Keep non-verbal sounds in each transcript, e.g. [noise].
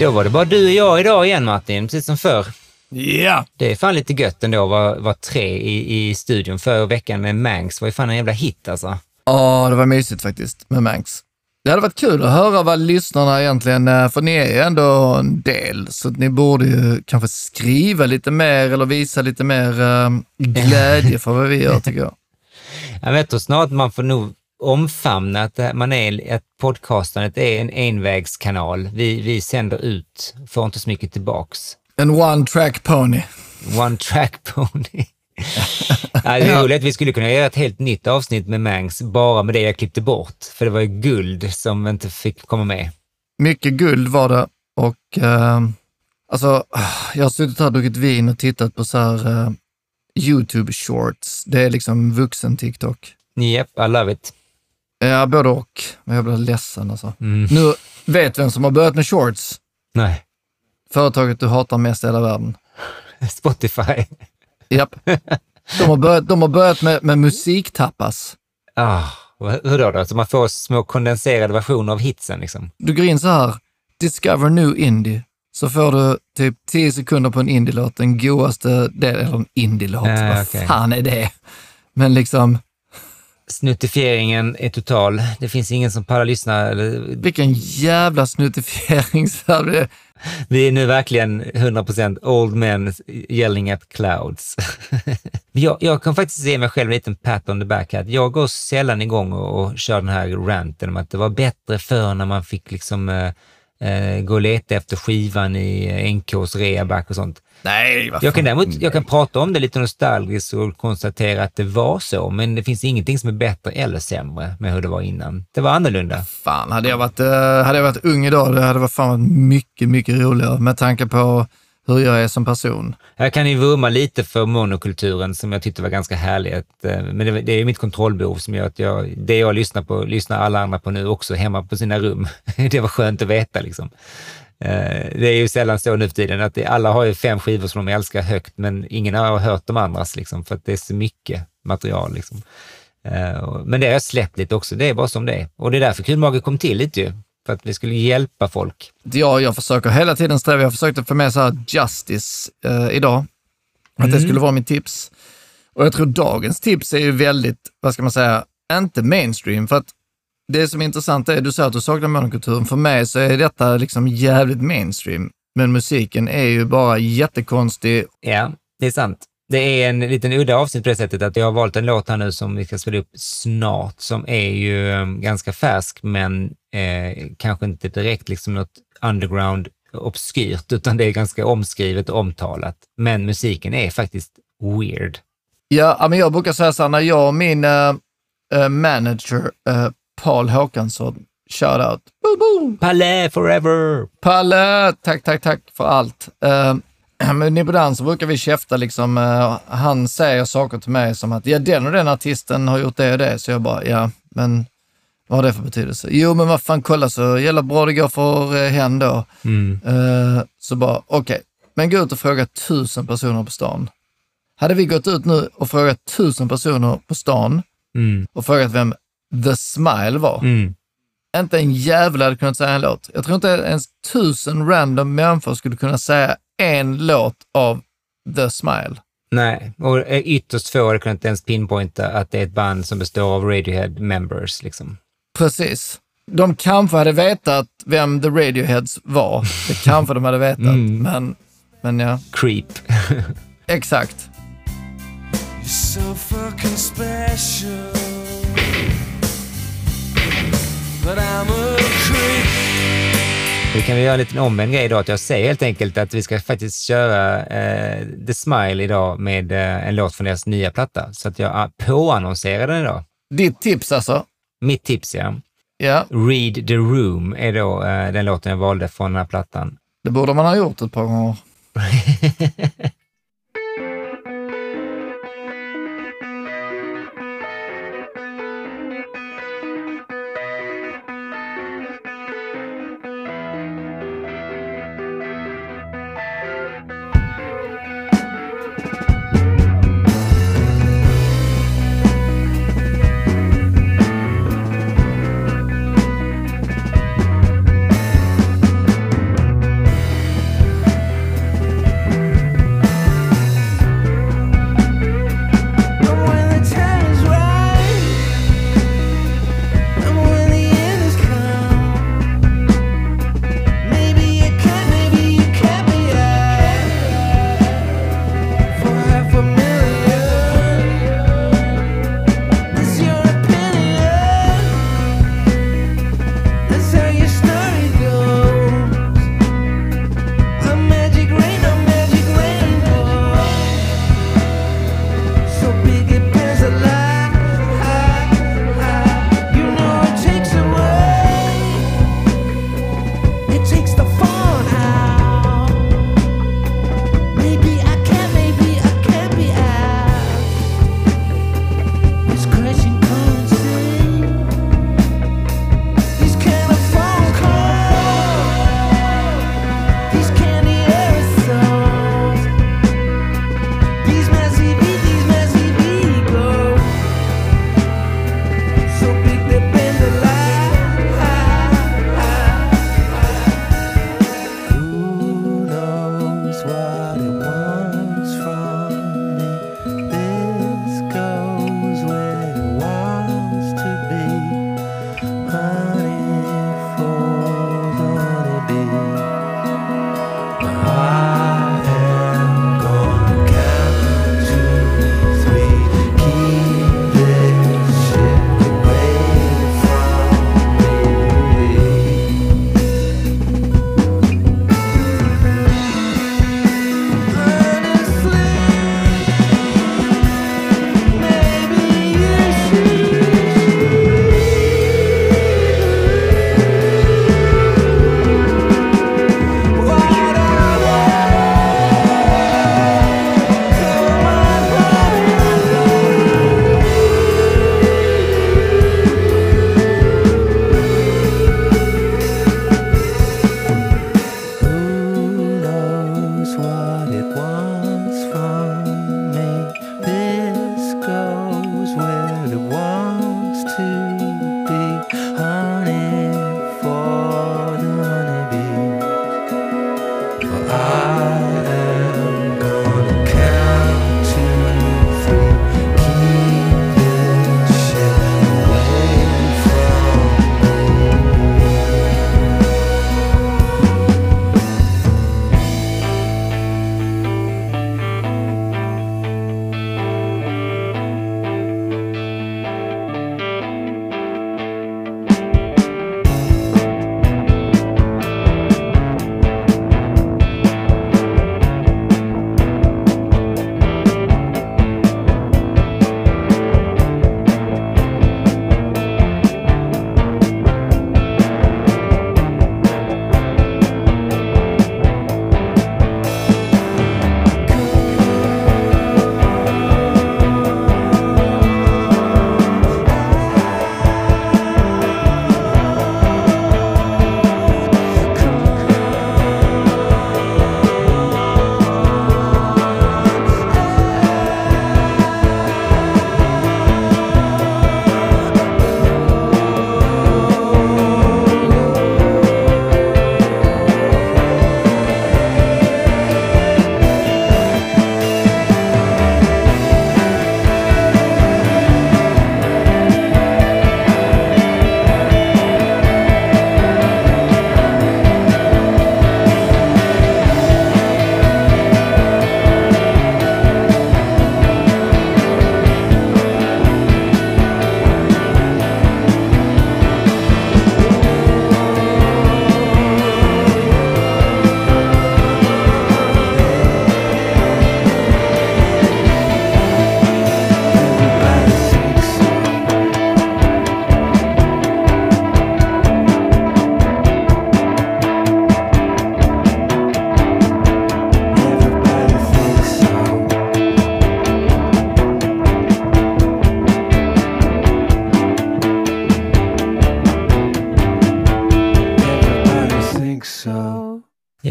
Då var det bara du och jag idag igen Martin, precis som förr. Ja! Det är fan lite gött ändå att vara, vara tre i, i studion. Förra veckan med Mangs var ju fan en jävla hit alltså. Ja, det var mysigt faktiskt med Mangs. Det hade varit kul att höra vad lyssnarna egentligen, eh, för ni är ju ändå en del, så ni borde ju kanske skriva lite mer eller visa lite mer uh, [laughs] glädje för vad vi gör tycker jag. Jag vet och snart man får nog omfamna att man är, att podcastandet är en envägskanal. Vi, vi sänder ut, får inte så mycket tillbaks. En one track pony. One track pony. [laughs] ja, det är roligt att vi skulle kunna göra ett helt nytt avsnitt med Mangs bara med det jag klippte bort. För det var ju guld som inte fick komma med. Mycket guld var det och uh, alltså, [sighs] jag har suttit här och druckit vin och tittat på så här uh, YouTube shorts. Det är liksom vuxen TikTok. Yep, I love it. Ja, både och. Men jag blir ledsen alltså. Mm. Nu vet vem som har börjat med shorts. Nej. Företaget du hatar mest i hela världen. Spotify. Japp. De har börjat, de har börjat med, med musiktappas. Ah, hur då? då? Så man får små kondenserade versioner av hitsen liksom? Du går in så här, discover new indie, så får du typ 10 sekunder på en indie-låt, den godaste delen, eller en indie-låt, Ah, vad okej. fan är det? Men liksom, Snuttifieringen är total. Det finns ingen som pallar lyssna. Eller... vilken jävla snuttifiering. [laughs] det- Vi är nu verkligen 100% old men yelling at clouds. [laughs] jag, jag kan faktiskt ge mig själv en liten pat on the back här. Jag går sällan igång och, och kör den här ranten om att det var bättre förr när man fick liksom eh, eh, gå och leta efter skivan i eh, NKs reaback och sånt. Nej, Jag kan däremot jag kan prata om det lite nostalgiskt och konstatera att det var så, men det finns ingenting som är bättre eller sämre med hur det var innan. Det var annorlunda. Fan, hade jag varit, eh, hade jag varit ung idag, det hade varit fan mycket, mycket roligare med tanke på hur jag är som person. Jag kan ju vurma lite för monokulturen som jag tyckte var ganska härlig. Eh, men det, det är mitt kontrollbehov som gör att jag, det jag lyssnar på, lyssnar alla andra på nu också hemma på sina rum. [laughs] Det var skönt att veta liksom. Eh, det är ju sällan så nu för tiden att det, alla har ju fem skivor som de älskar högt, men ingen har hört de andras liksom, för att det är så mycket material. Liksom. Eh, men det har jag släppt lite också, det är bara som det är. Och det är därför Kulmage kom till lite ju, för att vi skulle hjälpa folk. Ja, jag försöker hela tiden sträva, jag försökte få med så här justice eh, idag. Att Mm. det skulle vara mitt tips. Och jag tror dagens tips är ju väldigt, vad ska man säga, inte mainstream. För att det som är intressant är, du säger att du saknar monokulturen. För mig så är detta liksom jävligt mainstream. Men musiken är ju bara jättekonstig. Ja, det är sant. Det är en liten udda avsnitt på det sättet att jag har valt en låt här nu som vi ska spela upp snart, som är ju eh, ganska färsk, men eh, kanske inte direkt liksom något underground obskyrt, utan det är ganska omskrivet och omtalat. Men musiken är faktiskt weird. Ja, men jag brukar säga så här, när jag och min eh, manager eh, Paul Håkansson, shout out. Palle forever! Palle, tack, tack, tack för allt. Uh, [clears throat] men ibland så brukar vi käfta liksom, eh, han säger saker till mig som att, ja den och den artisten har gjort det och det, så jag bara, ja, men vad har det för betydelse? Jo, men vad fan, kolla så jävla bra det går för uh, hen då. Mm. Eh, så bara, okej, men gå ut och fråga tusen personer på stan. Hade vi gått ut nu och frågat tusen personer på stan Mm. och frågat vem The Smile var, Mm. inte en jävel hade kunnat säga en låt. Jag tror inte ens tusen random människor skulle kunna säga en låt av The Smile. Nej, och eh, ytterst få hade kunnat ens pinpointa att det är ett band som består av Radiohead members. Liksom. Precis. De kanske hade vetat vem The Radioheads var. Det kanske de hade vetat, [laughs] Mm. men, men ja, Creep. [laughs] exakt. You're so fucking special. But I'm a creep. Vi kan vi göra en liten omvänd grej idag, att jag säger helt enkelt att vi ska faktiskt köra eh, The Smile idag med eh, en låt från deras nya platta. Så att jag ah, påannonserar den idag. Ditt tips alltså? Mitt tips, ja. Ja, Read the Room är då eh, den låten jag valde från den här plattan. det borde man ha gjort ett par gånger. [laughs]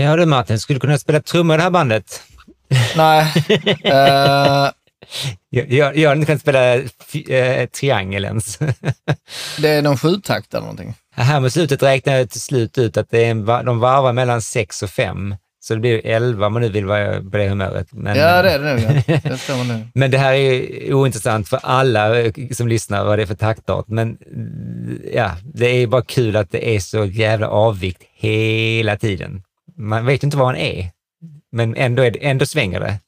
Ja du Martin, skulle du kunna spela trummor i det här bandet? Nej. Jag, jag, jag har inte kunnat spela eh, triangel ens. det är någon sjutakt eller någonting. här med slutet räknar jag till slut ut att det är en, de varvar mellan sex och fem. Så det blir elva om man nu vill vara på det humöret. Men, Ja, det är det nog. Ja. Det. [laughs] Men det här är ointressant för alla eh, som lyssnar vad det är för taktart. Men ja, det är bara kul att det är så jävla avvikt hela tiden. Man vet inte vad man är, men ändå, är det, ändå svänger det.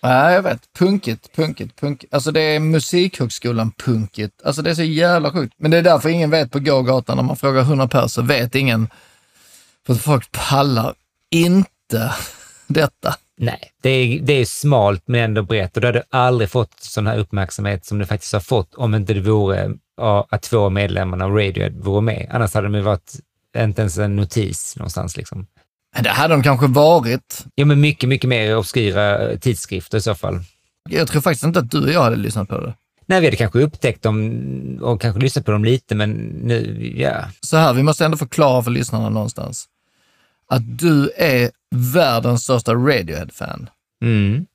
Ja, jag vet. Punkigt, punkigt, punkigt. Alltså det är Musikhögskolan punkigt. Alltså det är så jävla sjukt. Men det är därför ingen vet på gågatan. När man frågar 100 personer så vet ingen. För att folk pallar inte [laughs] detta. Nej, det är, det är smalt men ändå brett och du hade aldrig fått sån här uppmärksamhet som du faktiskt har fått om inte det vore att två medlemmarna av Radiohead vore med. Annars hade de ju varit inte ens en notis någonstans. Liksom. Det hade de kanske varit. Jo, men mycket, mycket mer obskyra eh, tidskrifter i så fall. Jag tror faktiskt inte att du och jag hade lyssnat på det. Nej, vi hade kanske upptäckt dem och kanske lyssnat på dem lite, men nu, ja. Så här, vi måste ändå förklara för lyssnarna någonstans. Att du är världens största Radiohead-fan. Mm.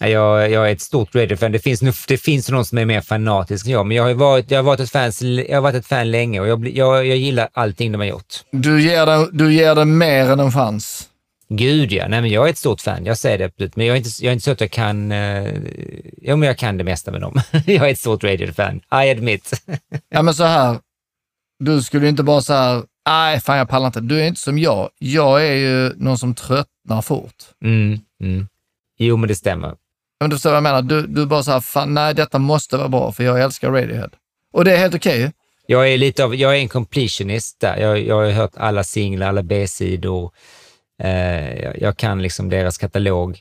Ja, Jag, jag är ett stort Radiohead-fan. Det finns, det finns någon som är mer fanatisk än jag, men jag har, varit, jag har, varit, ett fan, jag har varit ett fan länge och jag, jag, jag gillar allting de har gjort. Du ger det, du ger det mer än en chans. Gud ja, nej men jag är ett stort fan, jag säger det absolut. Men jag är inte, jag är inte så att jag kan, eh, ja men jag kan det mesta med dem. [laughs] jag är ett stort Radiohead-fan, I admit. [laughs] Ja, men så här. Du skulle inte bara så här, nej, fan jag pallar inte. Du är inte som jag. Jag är ju någon som tröttnar fort. mm, mm. Jo men det stämmer. Men du förstår vad jag menar? Du, du bara så här, fan nej, detta måste vara bra för jag älskar Radiohead. Och det är helt okej. Jag är lite av, jag är en completionist där. Jag, jag har hört alla singlar, alla B-sidor. Eh, jag, jag kan liksom deras katalog.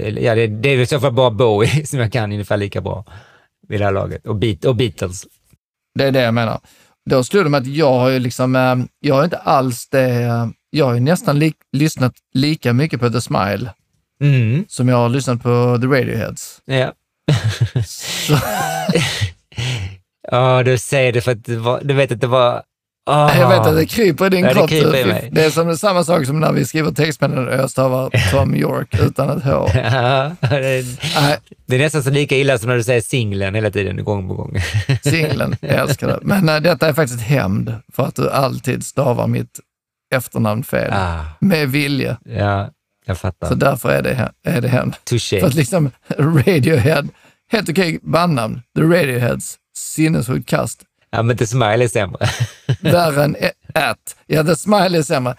Eller, Ja, det, det är i så fall bara Bowie [laughs] som jag kan ungefär lika bra vid det här laget. Och, Beat, och Beatles. Det är det jag menar. Då slog det mig att jag har ju liksom, eh, jag har inte alls det, eh, jag har ju nästan li, lyssnat lika mycket på The Smile Mm. som jag har lyssnat på The Radioheads. Ja. [laughs] Ja, du säger det för att det var, du vet att det var... Ah. jag vet att det kryper i din Ja, det kropp. Fy- mig. Det är som samma sak som när vi skriver textmeddelanden och jag stavar Tom York [laughs] utan ett H. Ja, det, Nej, det är nästan så lika illa som när du säger singeln hela tiden, gång på gång. [laughs] singeln, jag älskar det. Men eh, detta är faktiskt hämnd för att du alltid stavar mitt efternamn fel. Ah, Med vilje. ja, jag fattar. Så därför är det, är det hämnd. Touché. För att liksom Radiohead, helt okej bandnamn, The Radioheads, sinnessjukt kast. Ja, men The Smile är sämre. [laughs] Värre än ett. Ja, The Smile är sämre.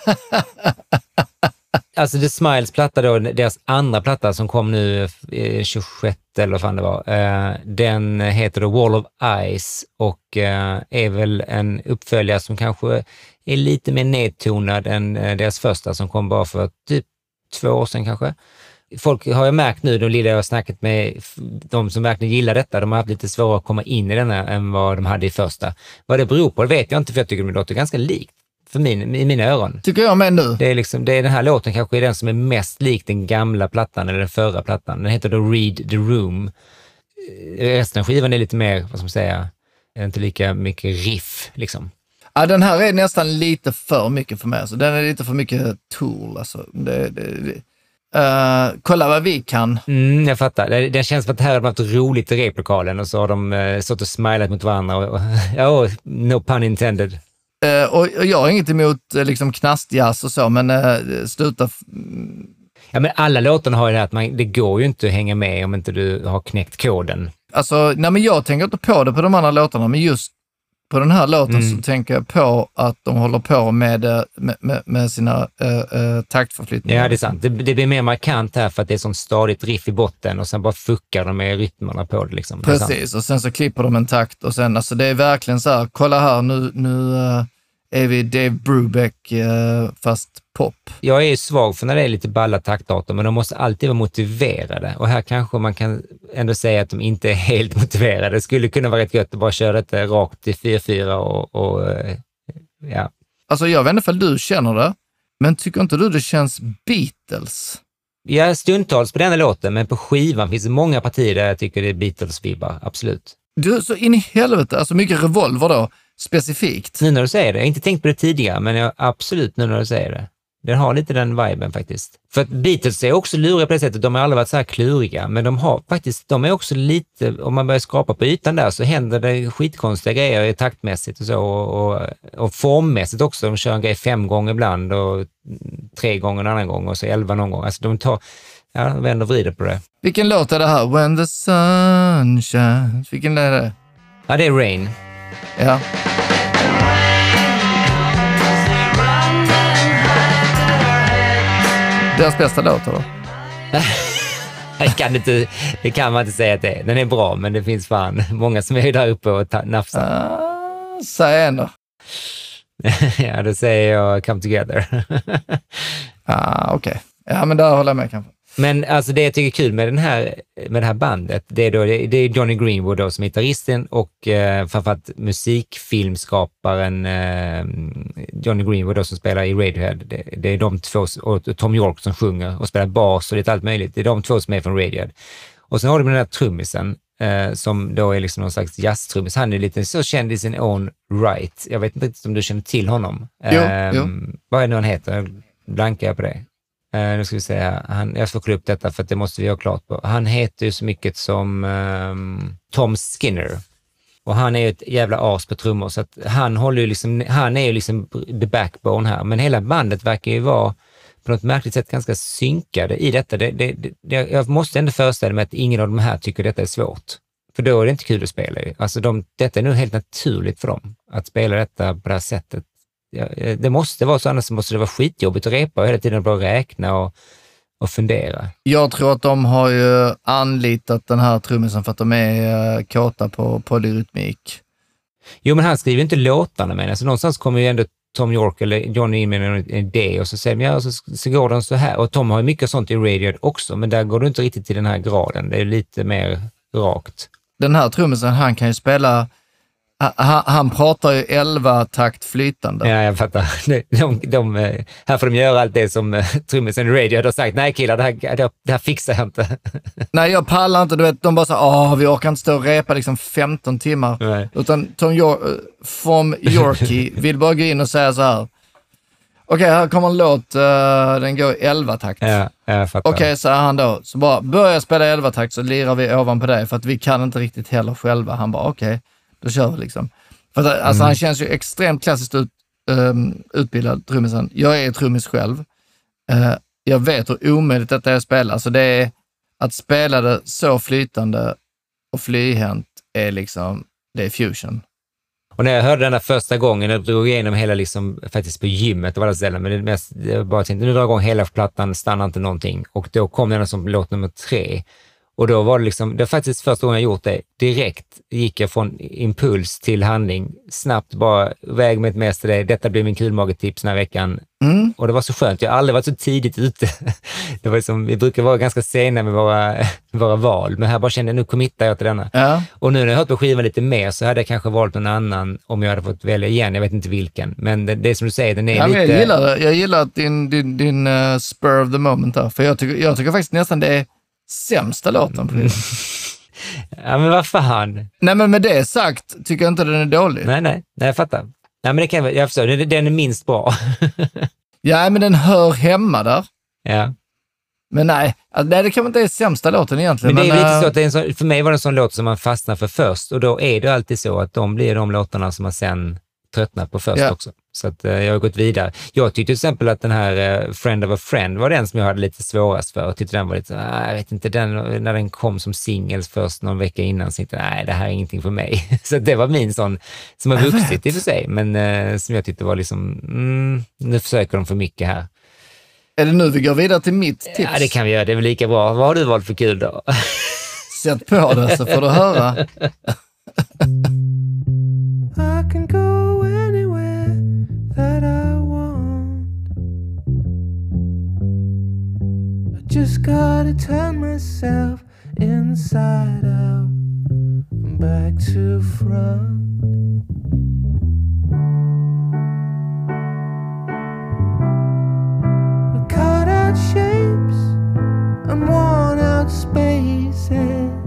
Alltså The Smiles platta då, deras andra platta som kom nu eh, 26 eller vad fan det var, eh, den heter då Wall of Ice och eh, är väl en uppföljare som kanske är lite mer nedtonad än eh, deras första som kom bara för typ två år sedan kanske. Folk har jag märkt nu, de lilla jag har snackat med, de som verkligen gillar detta, de har haft lite svårare att komma in i denna än vad de hade i första. Vad det beror på det vet jag inte, för jag tycker det låter ganska likt för min, i mina öron. Tycker jag med nu. Det är, liksom, det är den här låten kanske är den som är mest lik den gamla plattan eller den förra plattan. Den heter då Read the Room. Eh, Resten av skivan är lite mer, vad ska man säga, inte lika mycket riff liksom. Ja, den här är nästan lite för mycket för mig. Alltså. Den är lite för mycket tool. Alltså. Det, det, det. Eh, kolla vad vi kan. Mm, jag fattar. Det, det känns som att här har de haft roligt i replokalen och så har de uh, stått och smilat mot varandra. Och, och, [laughs] ja, no pun intended. Eh, och, och jag har inget emot uh, liksom knastjazz och så, men uh, sluta. Ja, men alla låtarna har ju det här att man, det går ju inte att hänga med om inte du har knäckt koden. Alltså, nej, men jag tänker inte på det på de andra låtarna, men just på den här låten Mm. så tänker jag på att de håller på med, eh, med, med, sina uh, uh, taktförflyttningar. Ja, det är sant. Det, det blir mer markant här för att det är sånt stadigt riff i botten och sen bara fuckar de med rytmerna på det. Liksom. Det. Precis, och sen så klipper de en takt och sen, alltså det är verkligen så här, kolla här, nu, nu är vi Dave Brubeck eh, fast pop. Jag är ju svag för när det är lite balla taktarter, men de måste alltid vara motiverade. Och här kanske man kan ändå säga att de inte är helt [laughs] motiverade. Det skulle kunna vara rätt gött att bara köra detta rakt till 4-4 och, och eh, ja. Alltså jag vet inte ifall du känner det, men tycker inte du det känns Beatles? Ja, stundtals på denna låten, men på skivan finns det många partier där jag tycker det är Beatles-vibbar, absolut. Du, så in i helvete, alltså mycket revolver då, specifikt. Nu när du säger det, jag har inte tänkt på det tidigare, men jag, absolut nu när du säger det. Den har lite den viben faktiskt. För att Beatles är också luriga på det sättet. De har aldrig varit så här kluriga, men de har faktiskt, de är också lite, om man börjar skrapa på ytan där så händer det skitkonstiga grejer taktmässigt och så och, och, och formmässigt också. De kör en grej fem gånger ibland och tre gånger en annan gång och så elva någon gång. Alltså de tar, ja, de vänder och vrider på det. Vilken låt är det här? When the sun shines. Vilken är det? Ja, det är Rain. Ja. Deras bästa låt då? Det [laughs] kan, inte, det kan man inte säga att det är. Den är bra, men det finns fan många som är där uppe och nafsar. Ah, säg en då. [laughs] ja, då säger jag Come Together. [laughs] Ah, Okej. Ja, men där håller jag med kanske. Men alltså det jag tycker är kul med, den här, med det här bandet, det är, då, det är Johnny Greenwood då som är gitarristen och eh, framförallt musikfilmskaparen eh, Johnny Greenwood då som spelar i Radiohead. Det, det är de två, och Tom York som sjunger och spelar bas och lite allt möjligt. Det är de två som är från Radiohead. Och sen har du den där trummisen eh, som då är liksom någon slags jazztrummis. Han är lite så känd i sin own right. Jag vet inte om du känner till honom. Jo, Ehm, jo. Vad är det nu han heter? Blankar jag på det? Eh, nu ska vi se, han, jag får kolla upp detta för att det måste vi ha klart på. Han heter ju så mycket som eh, Tom Skinner. Och han är ju ett jävla as på trummor, så att han håller ju liksom, han är ju liksom the backbone här. Men hela bandet verkar ju vara på något märkligt sätt ganska synkade i detta. Det, det, det, jag måste ändå föreställa mig att ingen av de här tycker detta är svårt. För då är det inte kul att spela. Alltså de, detta är nog helt naturligt för dem, att spela detta på det här sättet. Eh, det måste vara så, annars måste det vara skitjobbigt att repa och hela tiden bara räkna och, och fundera. Jag tror att de har ju anlitat den här trummisen för att de är uh, kåta på polyrytmik. Jo, men han skriver inte låtarna med alltså Någonstans kommer ju ändå Tom York eller Johnny in med en idé och så säger de, ja, så, så går de så här. Och Tom har ju mycket sånt i Radiohead också, men där går du inte riktigt till den här graden. Det är lite mer rakt. Den här trummisen, han kan ju spela, han, han pratar ju 11 takt flytande. Ja, jag fattar. [laughs] De, de, de, eh, här får de göra allt det som eh, trummisen i Radiohead har sagt. Nej killar, det här, det, här- fixar jag inte. [laughs] Nej, jag pallar inte. Du vet, de bara så åh, vi orkar inte stå och repa liksom 15 timmar. Nej. Utan Tom York, eh, from Yorkie [laughs] vill bara gå in och säga så här. Okej, här kommer en låt, den går i 11 takt. Ja, jag fattar. Okej, säger han då. Så bara, börja spela 11 takt så lirar vi ovanpå det för att vi kan inte riktigt heller själva. Han bara, okej, då kör vi liksom. För att, alltså, han känns ju extremt klassiskt ut, ehm, utbildad, trummisen. Jag är trummis själv. Eh, jag vet hur omöjligt detta är att spela. Alltså det är, att spela det så flytande och flyhänt är liksom, det är fusion. Och när jag hörde den där första gången, jag drog igenom hela liksom, faktiskt på gymmet och alla ställen, men det mest, jag bara tänkte, nu drar jag igång hela plattan, stannar inte någonting. Och då kom den som låt nummer tre. Och då var det liksom, det var faktiskt första gången jag gjort det. Direkt gick jag från impuls till handling. Snabbt bara, väg med ett mest till det. Detta blir min kulmagetips den här veckan. Mm. Och det var så skönt. Jag har aldrig varit så tidigt ute. [laughs] Det var liksom, vi brukar vara ganska sena med våra, [laughs] våra val, men här bara kände jag, nu committar jag till denna. Ja. Och nu när jag hört på skivan lite mer så hade jag kanske valt någon annan om jag hade fått välja igen. Jag vet inte vilken. Men det, det är som du säger, den är Ja, lite... jag gillar. Jag gillar din, din, din eh, spur of the moment där. För jag tycker, jag tycker faktiskt nästan det är sämsta låten på skivan. [laughs] Ja, men vad fan. Nej, men med det sagt tycker jag inte den är dålig. Nej, nej, nej, jag fattar. Nej, men det kan jag, jag förstår. Den, den är minst bra. [laughs] Ja, men den hör hemma där. ja. Men nej, alltså, nej det kan inte är sämsta låten egentligen. Men det är lite eh, så att det är en sån, för mig var det en sån låt som man fastnar för först och då är det alltid så att de blir de låtarna som man sen tröttnar på först Ja. också. Så att eh, jag har gått vidare. Jag tyckte till exempel att den här eh, Friend of a Friend var den som jag hade lite svårast för. Jag tyckte den var lite, ah, jag vet inte, den, när den kom som singel först någon vecka innan så tänkte jag, nej det här är ingenting för mig. [laughs] så det var min sån, som har vuxit i och för sig, men eh, som jag tyckte var liksom, mm, nu försöker de för mycket här. Är det nu vi går vidare till mitt tips? Ja, det kan vi göra, det är väl lika bra. Vad har du valt för kul då? [laughs] Sätt på det så får du höra. [laughs] just gotta turn myself inside out back to front. Cut out shapes and worn out spaces.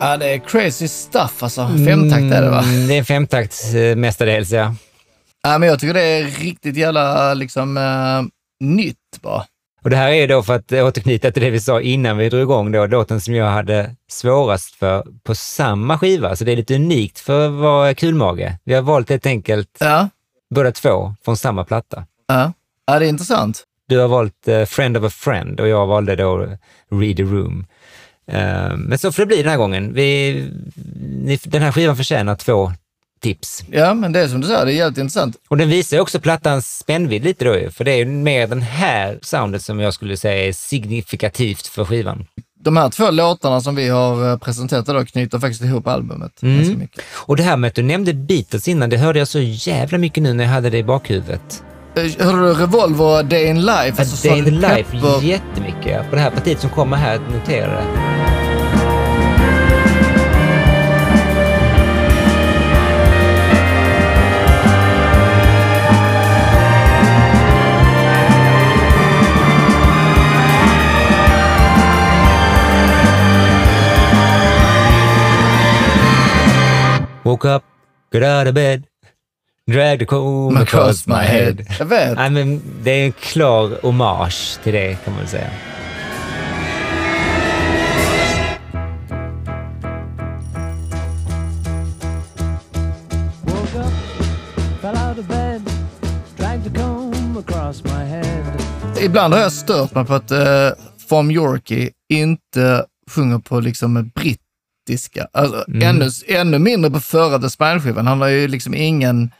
Ja, det är crazy stuff alltså. Femtakt är det va? Mm, det är femtakt eh, mestadels, ja. Ja, men jag tycker det är riktigt jävla liksom eh, nytt bara. Och det här är då för att återknyta till det vi sa innan vi drog igång då, låten som jag hade svårast för på samma skiva. Så det är lite unikt för att vara kulmage. Vi har valt helt enkelt Ja, båda två från samma platta. ja. ja det är intressant. Du har valt eh, Friend of a Friend och jag valde då Read the Room. Eh, men så får det bli den här gången. Vi, den här skivan förtjänar två tips. Ja, men det är som du säger, det är jävligt intressant. Och den visar också plattans spännvidd lite då för det är ju mer den här soundet som jag skulle säga är signifikativt för skivan. De här två låtarna som vi har eh, presenterat idag knyter faktiskt ihop albumet Mm. ganska mycket. Och det här med att du nämnde Beatles innan, det hörde jag så jävla mycket nu när jag hade det i bakhuvudet. Eh, Hörde du Revolver Day in Life? Alltså Day in. Life, Pepper. jättemycket. På det här partiet som kommer här, notera det. Woke up, got out of bed, dragged a comb across my head. Jag vet. Nej, men det är en klar hommage till det kan man väl säga. Ibland har jag stört mig på att uh, From Yorkie inte sjunger på liksom brittiska. Alltså, Mm. ännu, ännu mindre på förra The Smile-skivan. Han har ju liksom ingen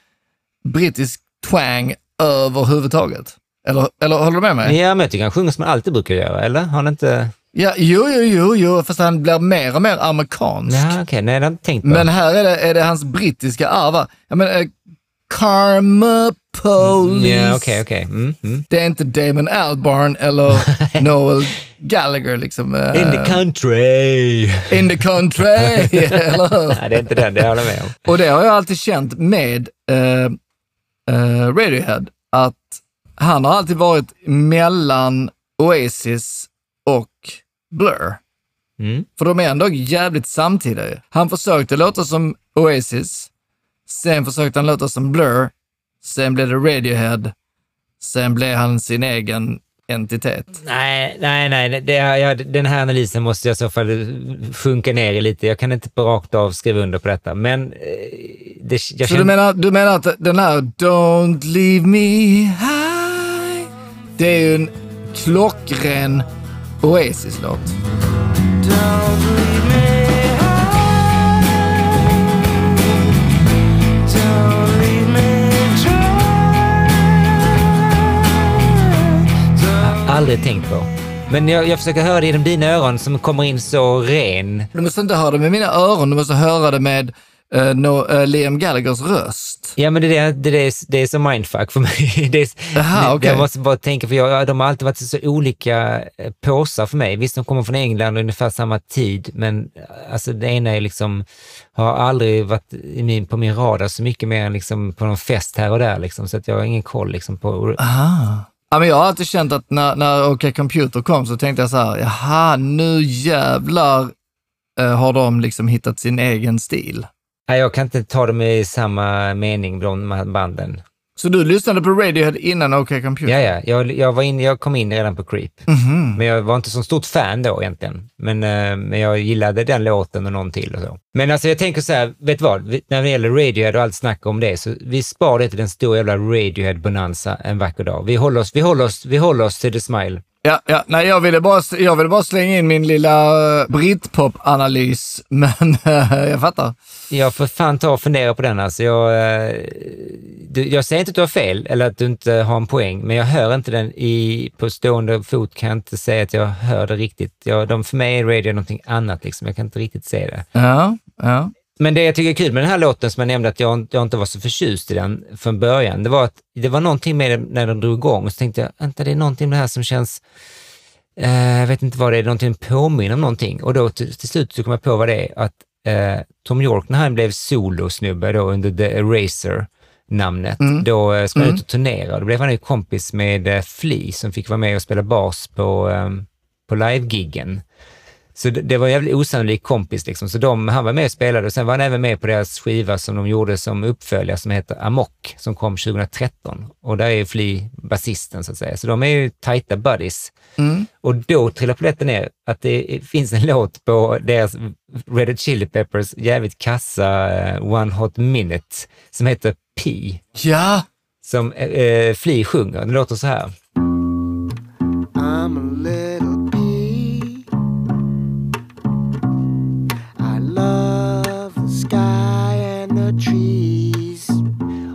brittisk twang överhuvudtaget. Eller, eller håller du med mig? Ja, men jag tycker han sjunger som han alltid brukar göra, eller? Har han inte... Ja, jo, jo, jo, jo, fast han blir mer och mer amerikansk. Ja, okej, nej, det har tänkt på. Men här är det, är det hans brittiska arv. va? Jag menar, eh, Karma Police. Ja, okej, okej. Mm, mm. Det är inte Damon Albarn eller [laughs] Noel Gallagher liksom. eh, In the country! in the country, [laughs] eller hur? Nej, det är inte den, det håller jag med om. Och det har jag alltid känt med eh, eh, Radiohead, att han har alltid varit mellan Oasis och Blur. Mm. För de är ändå jävligt samtida. Han försökte låta som Oasis, sen försökte han låta som Blur, sen blev det Radiohead, sen blev han sin egen entitet. Nej, nej, nej. Det, ja, den här analysen måste jag i så fall sjunka ner i lite. Jag kan inte på rakt av skriva under på detta, men eh, det, jag Så du känner- menar, du menar att den här Don't leave me high, det är ju en klockren Oasis-låt. Don't leave me aldrig tänkt på. Men jag, jag försöker höra det genom dina öron som kommer in så ren. Du måste inte höra det med mina öron, du måste höra det med eh, no, eh, Liam Gallaghers röst. Ja, men det är, det, det är, det är så mindfuck för mig. [laughs] Det är, Aha, det, okej. Jag måste bara tänka, för jag, de har alltid varit så olika eh, påsar för mig. Visst, de kommer från England ungefär samma tid, men alltså det ena är liksom, har aldrig varit min, på min radar så mycket mer än liksom på någon fest här och där, liksom, så att jag har ingen koll liksom på... Aha. Ja, men jag har alltid känt att när, när OK Computer kom så tänkte jag så här, jaha, nu jävlar eh, har de liksom hittat sin egen stil. Nej, jag kan inte ta dem i samma mening, de här banden. Så du lyssnade på Radiohead innan OK Computer? Ja, ja, jag, jag, var in, jag kom in redan på Creep. Mhm. Men jag var inte så stort fan då egentligen. Men, eh, men jag gillade den låten och någon till och så. Men alltså jag tänker så här, vet du vad? När det gäller Radiohead och allt snack om det, så vi spar det till den stora jävla Radiohead-bonanza en vacker dag. Vi håller oss, vi håller oss, vi håller oss till The Smile. Ja, ja, nej, jag ville, bara, jag ville bara slänga in min lilla uh, britpop-analys, [laughs] men eh, jag fattar. Jag får fan ta och fundera på den alltså. Jag, eh, du, jag säger inte att du har fel eller att du inte har en poäng, men jag hör inte den i, på stående fot kan jag inte säga att jag hör det riktigt. Jag, de, för mig är radio någonting annat liksom. Jag kan inte riktigt se det. Ja, ja. Men det jag tycker är kul med den här låten som jag nämnde att jag, jag inte var så förtjust i den från början, det var att det var någonting med det när den drog igång och så tänkte jag, vänta det är någonting med det här som känns, eh, jag vet inte vad det är, någonting påminner om någonting. Och då till, till slut så kom jag på vad det är, att eh, Tom York när han blev solosnubbe då under The Eraser, namnet, då eh, skulle han ut och turnera. Då blev han ju kompis med eh, Flea som fick vara med och spela bas på, eh, på live-giggen. Så det, det var en jävligt osannolik kompis liksom. Så de, han var med och spelade och sen var han även med på deras skiva som de gjorde som uppföljare som heter Amok som kom 2013. Och där är Flea basisten så att säga. Så de är ju tajta buddies. Och då trillar polletten ner att det finns en låt på deras Red Hot Chili Peppers jävligt kassa eh, One Hot Minute som heter P Ja, som eh, eh, Flea sjunger. Den låter så här.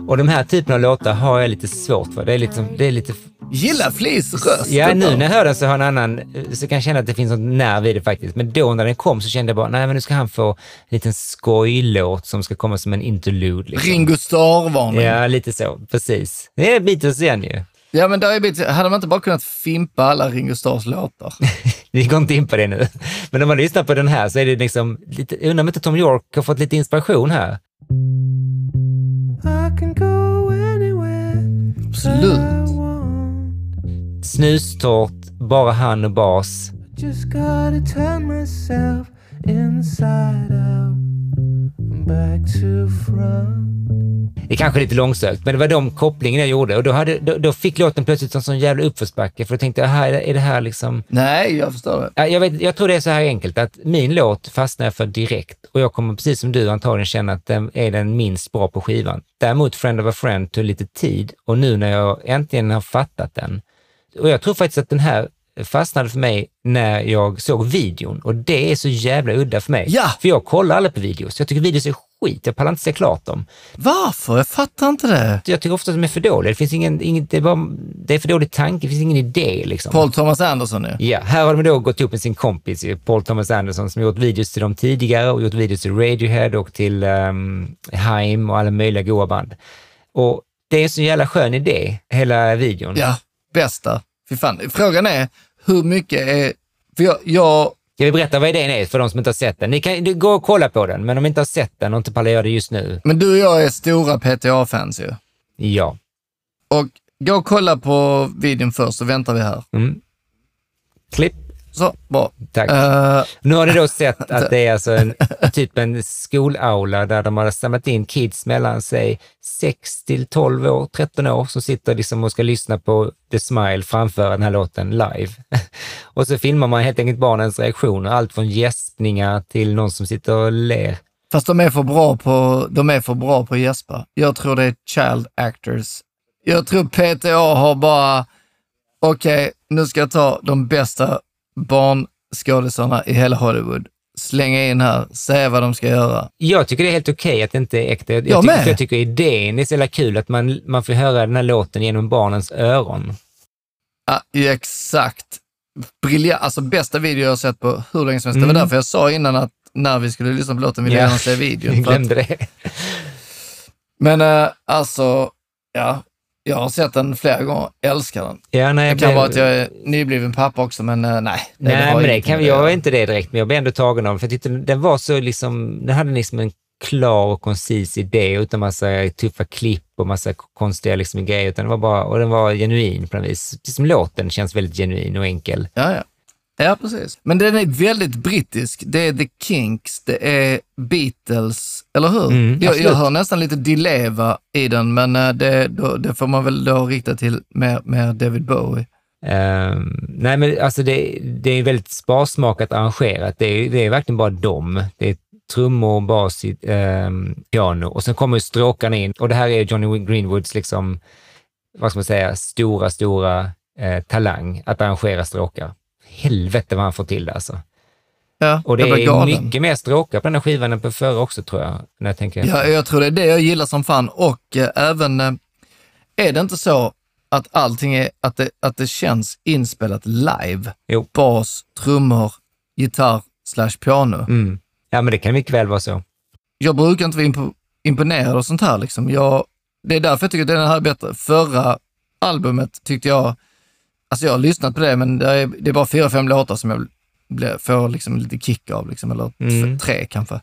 Och de här typerna av låtar har jag lite svårt för. Det är lite, det är lite gillar Fleas röst. Ja, nu när jag hör den så har en annan, så kan jag känna att det finns något nerv i det faktiskt. Men då när den kom så kände jag bara, nej men nu ska han få en liten skojlåt som ska komma som en interlude. Liksom. Ringo Starr-varning. Ja. Ja, lite så. Precis. Det är Beatles igen ju. men där är bit, hade man inte bara kunnat fimpa alla Ringo Starrs låtar? [laughs] Vi går inte in på det nu. Men om man lyssnar på den här så är det liksom, lite, undrar om inte Tom York har fått lite inspiration här. Want. Snustort, bara han och bas. Det är kanske är lite långsökt, men det var de kopplingen jag gjorde och då, hade, då, då fick låten plötsligt en sån jävla uppförsbacke för då tänkte jag, är det- är det här liksom Nej, jag förstår det. Ja, Jag, vet, jag tror det är så här enkelt att min låt fastnar jag för direkt och jag kommer precis som du antagligen känna att den är den minst bra på skivan. Däremot Friend of a Friend tog lite tid och nu när jag äntligen har fattat den och jag tror faktiskt att den här fastnade för mig när jag såg videon och det är så jävla udda för mig. Ja. För jag kollar aldrig på videos. Jag tycker videos är skit. Jag pallar inte se klart dem. Varför? Jag fattar inte det. Jag tycker ofta att de är för dåliga. Det finns ingen, ingen det, är bara, det är för dålig tanke, det finns ingen idé liksom. Paul Thomas Anderson ju. Ja, här har de då gått ihop med sin kompis Paul Thomas Anderson som gjort videos till dem tidigare och gjort videos till Radiohead och till um, Haim och alla möjliga goa band. Och det är en så jävla skön idé, hela videon. Ja, bästa. Fy fan. Frågan är, hur mycket är... För jag, jag Jag vill berätta vad idén är för de som inte har sett den. Ni kan gå och kolla på den, men om ni inte har sett den och inte pallar göra det just nu, men du och jag är stora PTA-fans ju. ja. Och gå och kolla på videon först så väntar vi här. Mm. Klipp. Så, bra. Tack. Eh, Nu har ni då sett [laughs] att det är alltså en, typ en skolaula där de har samlat in kids mellan sig 6 till 12 år, 13 år, som sitter liksom och ska lyssna på The Smile framföra den här låten live. [laughs] Och så filmar man helt enkelt barnens reaktioner, allt från gäspningar till någon som sitter och ler. fast de är för bra på, de är för bra på att gäspa. Jag tror det är child actors. Jag tror PTA har bara, okej, nu ska jag ta de bästa barnskådisarna i hela Hollywood, slänga in här, säga vad de ska göra. Jag tycker det är helt okej att det inte är äkta. Jag, Jag tycker, jag tycker idén är så jävla kul att man, man får höra den här låten genom barnens öron. Ja, ja, exakt. Briljant, alltså bästa video jag har sett på hur länge som helst. Det Mm. var därför jag sa innan att när vi skulle lyssna på låten ville Ja. jag gärna se videon. [laughs] Jag För att, glömde det. men eh, alltså, ja, jag har sett den flera gånger, älskar den. Ja, nej, Det kan blev- vara att jag är nybliven pappa också, men eh, nej. Nej, har men det kan, jag är inte det direkt, men jag blev ändå tagen av för tyckte den var så liksom, den hade liksom en klar och koncis idé utan massa tuffa klipp och massa konstiga liksom grejer, utan det var bara, och den var genuin på något vis. Precis som låten känns väldigt genuin och enkel. Ja, ja. Ja, precis. Men den är väldigt brittisk. Det är The Kinks, det är Beatles, eller hur? Mm, jag, jag hör nästan lite Dileva i den, men eh, det, då, det får man väl då rikta till mer, mer David Bowie. Ehm, nej, men alltså det, det är väldigt sparsmakat arrangerat. Det är, det är verkligen bara dem. Det är trummor, bas, um, piano och sen kommer stråkarna in och det här är Johnny Greenwoods liksom, vad ska man säga, stora, stora eh, talang att arrangera stråkar. Helvete vad han får till det alltså. Ja, Och det är mycket mer stråkar på den här skivan än på förra också tror jag, när jag tänker Ja, jag tror det är det jag gillar som fan och eh, även, eh, är det inte så att allting är, att det, att det känns inspelat live? Jo. Bas, trummor, gitarr slash piano. Mm. Ja, men det kan mycket väl vara så. Jag brukar inte vara impo, imponerad av sånt här liksom. Jag, det är därför jag tycker att den här är bättre. Förra albumet tyckte jag, alltså jag har lyssnat på det, men det är, det är bara fyra, fem låtar som jag blir, får liksom lite kick av, liksom, eller Mm. tre kanske.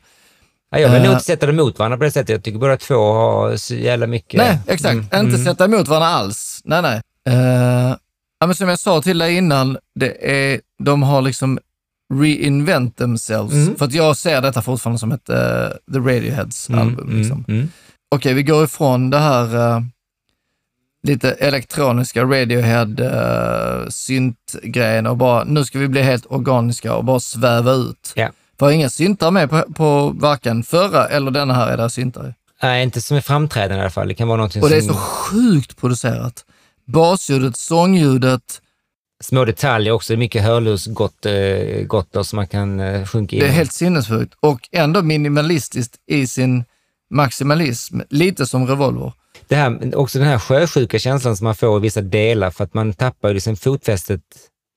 Ja, jag vill Eh. nog inte sätta dem mot varandra på det sättet. Jag tycker båda två har så jävla mycket. Nej, exakt. Mm, Inte mm. sätta emot varandra alls. Nej, nej. Uh, ja, men som jag sa till dig innan, det är, de har liksom reinvent themselves. Mm. För att jag ser detta fortfarande som ett eh, The Radioheads Mm, album. mm, Liksom. mm. Okej, vi går ifrån det här eh, lite elektroniska Radiohead uh, syntgrejen och bara, nu ska vi bli helt organiska och bara sväva ut. Ja. För inga syntar med på, på varken förra eller denna här är det syntar. Nej, inte som är framträdande i alla fall. Det kan vara någonting Och det är som... så sjukt producerat. Basljudet, sångljudet, Små detaljer också. Det är mycket hörlursgottor som man kan uh, sjunka in det är helt sinnessjukt och ändå minimalistiskt i sin maximalism. Lite som Revolver. Det här, också den här sjösjuka känslan som man får i vissa delar för att man tappar ju liksom fotfästet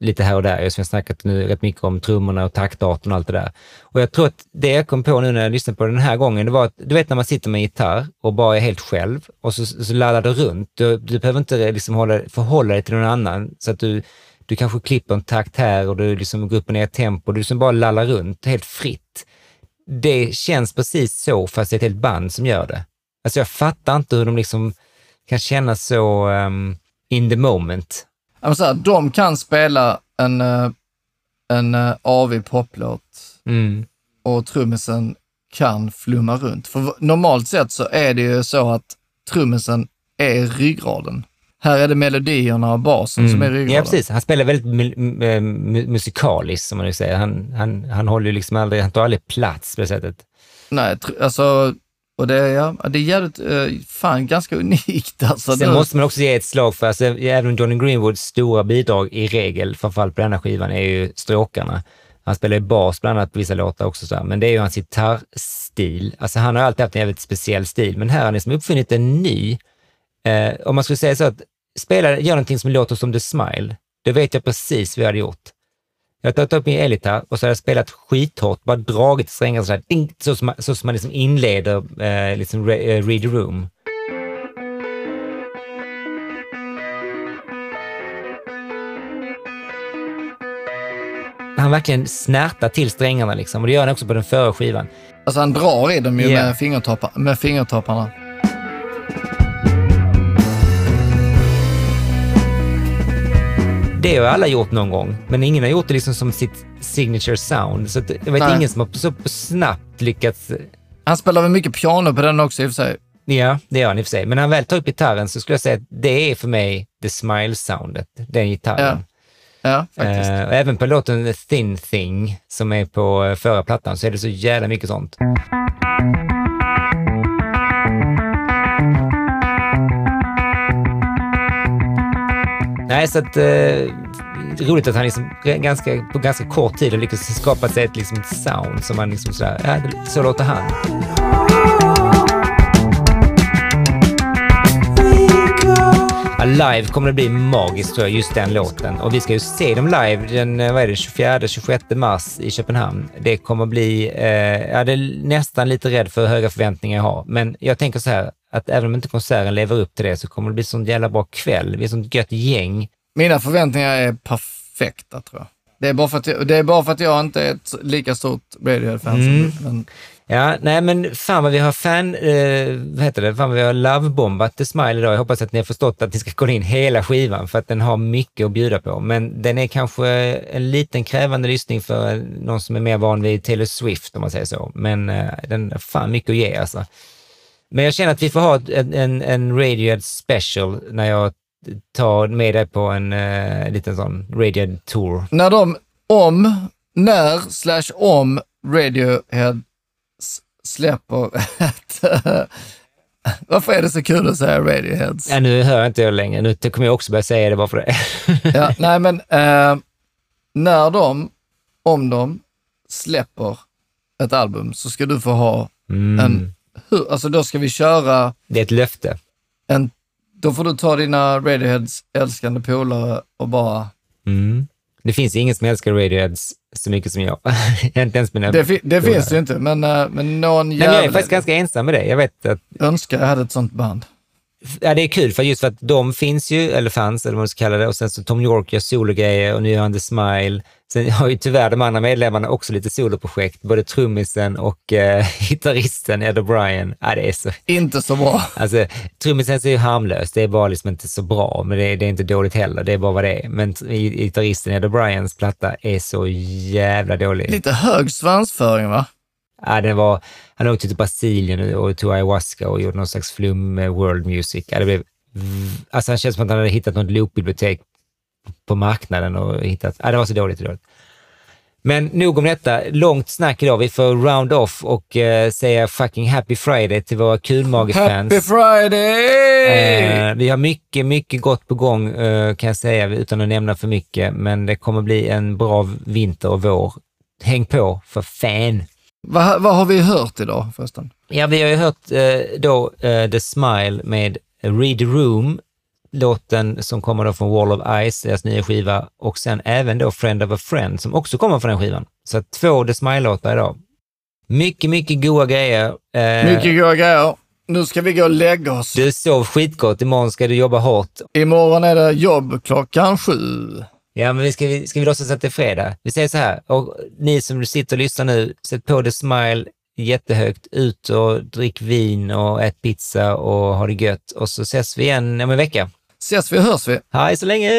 lite här och där. Som jag snackat nu rätt mycket om trummorna och taktarten och allt det där. Och jag tror att det jag kom på nu när jag lyssnade på den här gången, det var att du vet när man sitter med en gitarr och bara är helt själv och så, så laddar du runt. Du, du behöver inte liksom hålla, förhålla dig till någon annan så att du, du kanske klipper en takt här och du liksom går upp och ner i tempo. Du liksom bara lallar runt helt fritt. Det känns precis så fast det är ett helt band som gör det. Alltså jag fattar inte hur de liksom kan känna så um, in the moment. Ja, men så här, de kan spela en, eh, en uh, AV poplåt Mm. och trummisen kan flumma runt. För normalt sett så är det ju så att trummisen är ryggraden. Här är det melodierna och basen som är ryggraden. Mm. Ja, precis. Han spelar väldigt mu- musikaliskt, som man nu säger. Han, han, han håller ju liksom aldrig, han tar aldrig plats på det sättet. Nej, alltså Och det, är- ja, det är jävligt, eh, fan ganska unikt alltså. Sen måste man också ge ett slag för, alltså, även Johnny Greenwoods stora bidrag i regel, framförallt på denna skivan, är ju stråkarna. Han spelar ju bas bland annat på vissa låtar också, så här. men det är ju hans gitarrstil. Alltså han har alltid haft en väldigt speciell stil, men här har han liksom uppfunnit en ny. Eh, om man skulle säga så att spela, gör någonting som låter som The Smile, då vet jag precis vad jag hade gjort. Jag hade tagit upp min elgitarr och så hade jag spelat skithårt, bara dragit i strängarna så, här, ding, så, som man, så som man liksom inleder eh, liksom re, eh, Read Room. Han verkligen snärtar till strängarna liksom och det gör han också på den förra skivan. Alltså han drar i dem ju Ja. med, fingertoppar, med fingertopparna. Det har alla gjort någon gång, men ingen har gjort det liksom som sitt signature sound. Så jag vet Nej. ingen som har så snabbt lyckats Han spelar väl mycket piano på den också i och för sig. Ja, det gör han i och för sig. Men när han väl tar upp gitarren så skulle jag säga att det är för mig the smile-soundet, den gitarren. Ja, faktiskt. Eh, och även på låten The Thin Thing, som är på eh, förra plattan, så är det så jävla mycket sånt. Nej, så att... Eh, roligt att han liksom ganska, på ganska kort tid har lyckats skapa sig ett, liksom, ett sound som man liksom sådär, ja, så låter han. Live kommer det bli magiskt tror jag, just den låten. Och vi ska ju se dem live den eh, vad är det, 24-26 mars i Köpenhamn. Det kommer bli, eh, jag är nästan lite rädd för hur höga förväntningar jag har. Men jag tänker så här, att även om inte konserten lever upp till det så kommer det bli sån jävla bra kväll. Vi är sånt gött gäng. Mina förväntningar är perfekta tror jag. Det är bara för att jag, det är bara för att jag inte är ett lika stort Radiohead-fan Mm. som du. Men Ja, nej men fan vad vi har fan, eh, vad heter det, fan vad vi har lovebombat The Smile idag. Jag hoppas att ni har förstått att ni ska kolla in hela skivan för att den har mycket att bjuda på. Men den är kanske en liten krävande lyssning för någon som är mer van vid Taylor Swift om man säger så. Men eh, den har fan mycket att ge alltså. Men jag känner att vi får ha en, en, en Radiohead special när jag tar med dig på en eh, liten sån Radiohead tour. när de, om, när slash om Radiohead släpper ett... Varför är det så kul att säga Radioheads? Ja, nu hör jag inte jag längre. Nu kommer jag också börja säga det bara för det. Ja, [laughs] nej men eh, när de, om de släpper ett album så ska du få ha Mm. en, hur, alltså då ska vi köra Det är ett löfte. en, då får du ta dina Radioheads älskande polare och bara, Mm. Det finns ingen som älskar Radioheads så mycket som jag. [laughs] inte ens mina... det, fi- det finns ju inte, men, eh, men någon Men jag är faktiskt ganska ensam med det. Jag vet att önskar jag hade ett sånt band. ja, det är kul för just för att de finns ju, eller fanns, eller vad man ska kalla det, och sen så Tom York gör sologrejer och nu gör han The Smile. Sen har ju tyvärr de andra medlemmarna också lite soloprojekt, både trummisen och eh, [laughs] gitarristen Ed O'Brien. Ja, det är så Inte så bra. Alltså, trummisen är ju harmlös, det är bara liksom inte så bra, men det är, det är inte dåligt heller, det är bara vad det är. Men gitarristen Ed O'Briens platta är så jävla dålig. Lite hög svansföring va? Ja, den var, han åkte till Brasilien och tog ayahuasca och gjorde någon slags flum med world music. Ja, det blev, alltså han känns som att han hade hittat något loopbibliotek på marknaden och hittat, ja, det var så dåligt. dåligt. Men nog om detta. Långt snack idag. Vi får round off och eh, säga fucking happy friday till våra kulmagefans. Happy Friday! Eh, vi har mycket, mycket gott på gång eh, kan jag säga utan att nämna för mycket. Men det kommer bli en bra vinter och vår. Häng på för fan! Vad, vad har vi hört idag förresten? Ja, vi har ju hört eh, då eh, The Smile med Read Room, låten som kommer då från Wall of Ice, deras nya skiva, och sen även då Friend of a Friend som också kommer från den skivan. Så två The Smile-låtar idag. Mycket, mycket goda grejer. Eh, Mycket goda grejer. Nu ska vi gå och lägga oss. Du sov skitgott, imorgon ska du jobba hårt. Imorgon är det jobb klockan sju. Ja, men vi ska, vi- ska vi låtsas att det är fredag? Vi säger så här, och ni som sitter och lyssnar nu, sätt på The Smile jättehögt, ut och drick vin och ät pizza och ha det gött. Och så ses vi igen om en vecka. Ses vi, hörs vi. Hej så länge!